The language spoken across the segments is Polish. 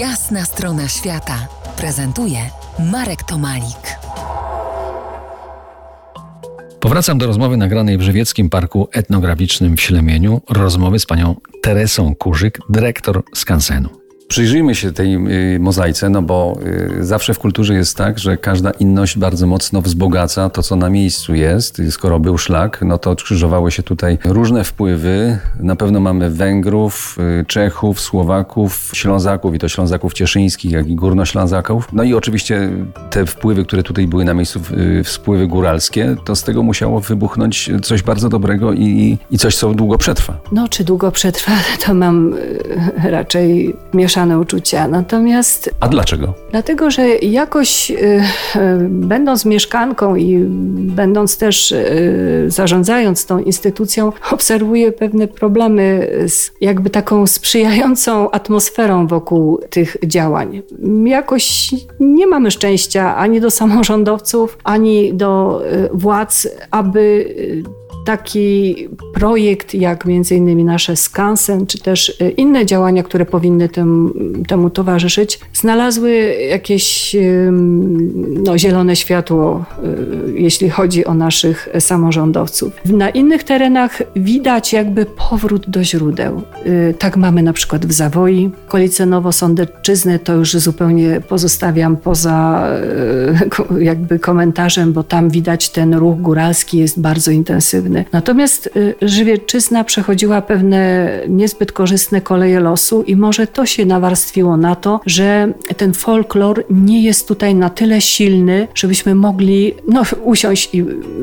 Jasna strona świata prezentuje Marek Tomalik. Powracam do rozmowy nagranej w Żywieckim Parku Etnograficznym w Ślemieniu. Rozmowy z panią Teresą Kurzyk, dyrektor skansenu. Przyjrzyjmy się tej y, mozaice, no bo y, zawsze w kulturze jest tak, że każda inność bardzo mocno wzbogaca to, co na miejscu jest. Skoro był szlak, no to krzyżowały się tutaj różne wpływy. Na pewno mamy Węgrów, y, Czechów, Słowaków, Ślązaków i to Ślązaków cieszyńskich, jak i górnoślązaków. No i oczywiście te wpływy, które tutaj były na miejscu, wpływy góralskie, to z tego musiało wybuchnąć coś bardzo dobrego i, i coś, co długo przetrwa. No, czy długo przetrwa, to mam raczej mieszane mieszane uczucia. Natomiast. A dlaczego? Dlatego, że jakoś y, y, będąc mieszkanką i będąc też y, zarządzając tą instytucją, obserwuję pewne problemy z jakby taką sprzyjającą atmosferą wokół tych działań. Jakoś nie mamy szczęścia ani do samorządowców, ani do władz, aby taki projekt jak między innymi nasze Skansen, czy też y, inne działania, które powinny tym, temu towarzyszyć, znalazły jakieś no, zielone światło, y, jeśli chodzi o naszych samorządowców. Na innych terenach widać jakby powrót do źródeł. Y, tak mamy na przykład w Zawoi. Okolice Nowosądeczyzny to już zupełnie pozostawiam poza jakby komentarzem, bo tam widać ten ruch góralski jest bardzo intensywny. Natomiast Żywiecczyzna przechodziła pewne niezbyt korzystne koleje losu i może to się nawarstwiło na to, że ten folklor nie jest tutaj na tyle silny, żebyśmy mogli no, usiąść i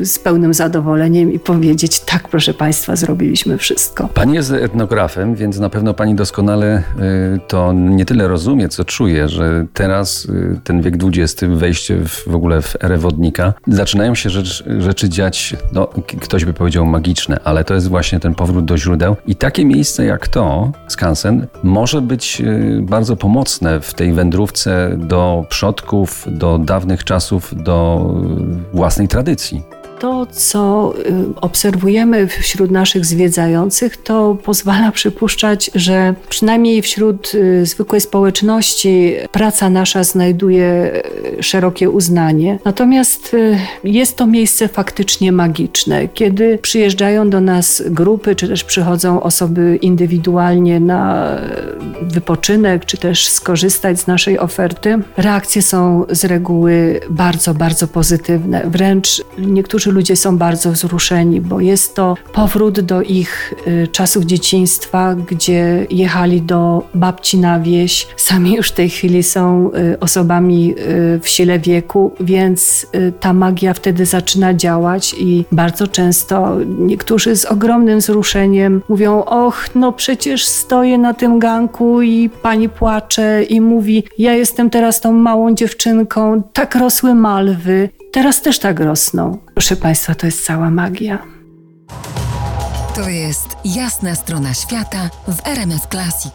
y, z pełnym zadowoleniem i powiedzieć, tak proszę Państwa, zrobiliśmy wszystko. Pani jest etnografem, więc na pewno Pani doskonale y, to nie tyle rozumie, co czuje, że teraz ten wiek XX, wejście w, w ogóle w erę wodnika, zaczynają się rzecz, rzeczy dziać, no, ktoś by powiedział magiczne, ale to jest właśnie ten powrót do źródeł. I takie miejsce jak to, Skansen, może być y, bardzo pomocne w tej wędrówce do przodków, do dawnych czasów, do y, własnej tradycji to, co y, obserwujemy wśród naszych zwiedzających, to pozwala przypuszczać, że przynajmniej wśród y, zwykłej społeczności praca nasza znajduje y, szerokie uznanie. Natomiast jest to miejsce faktycznie magiczne. Kiedy przyjeżdżają do nas grupy, czy też przychodzą osoby indywidualnie na wypoczynek, czy też skorzystać z naszej oferty, reakcje są z reguły bardzo, bardzo pozytywne. Wręcz niektórzy ludzie są bardzo wzruszeni, bo jest to powrót do ich y, czasów dzieciństwa, gdzie jechali do babci na wieś. Sami już w tej chwili są y, osobami y, w sile wieku, więc ta magia wtedy zaczyna działać i bardzo często niektórzy z ogromnym wzruszeniem mówią: Och, no przecież stoję na tym ganku i pani płacze i mówi: Ja jestem teraz tą małą dziewczynką, tak rosły malwy. Teraz też tak rosną. Proszę Państwa, to jest cała magia. To jest jasna strona świata w RMS Classic.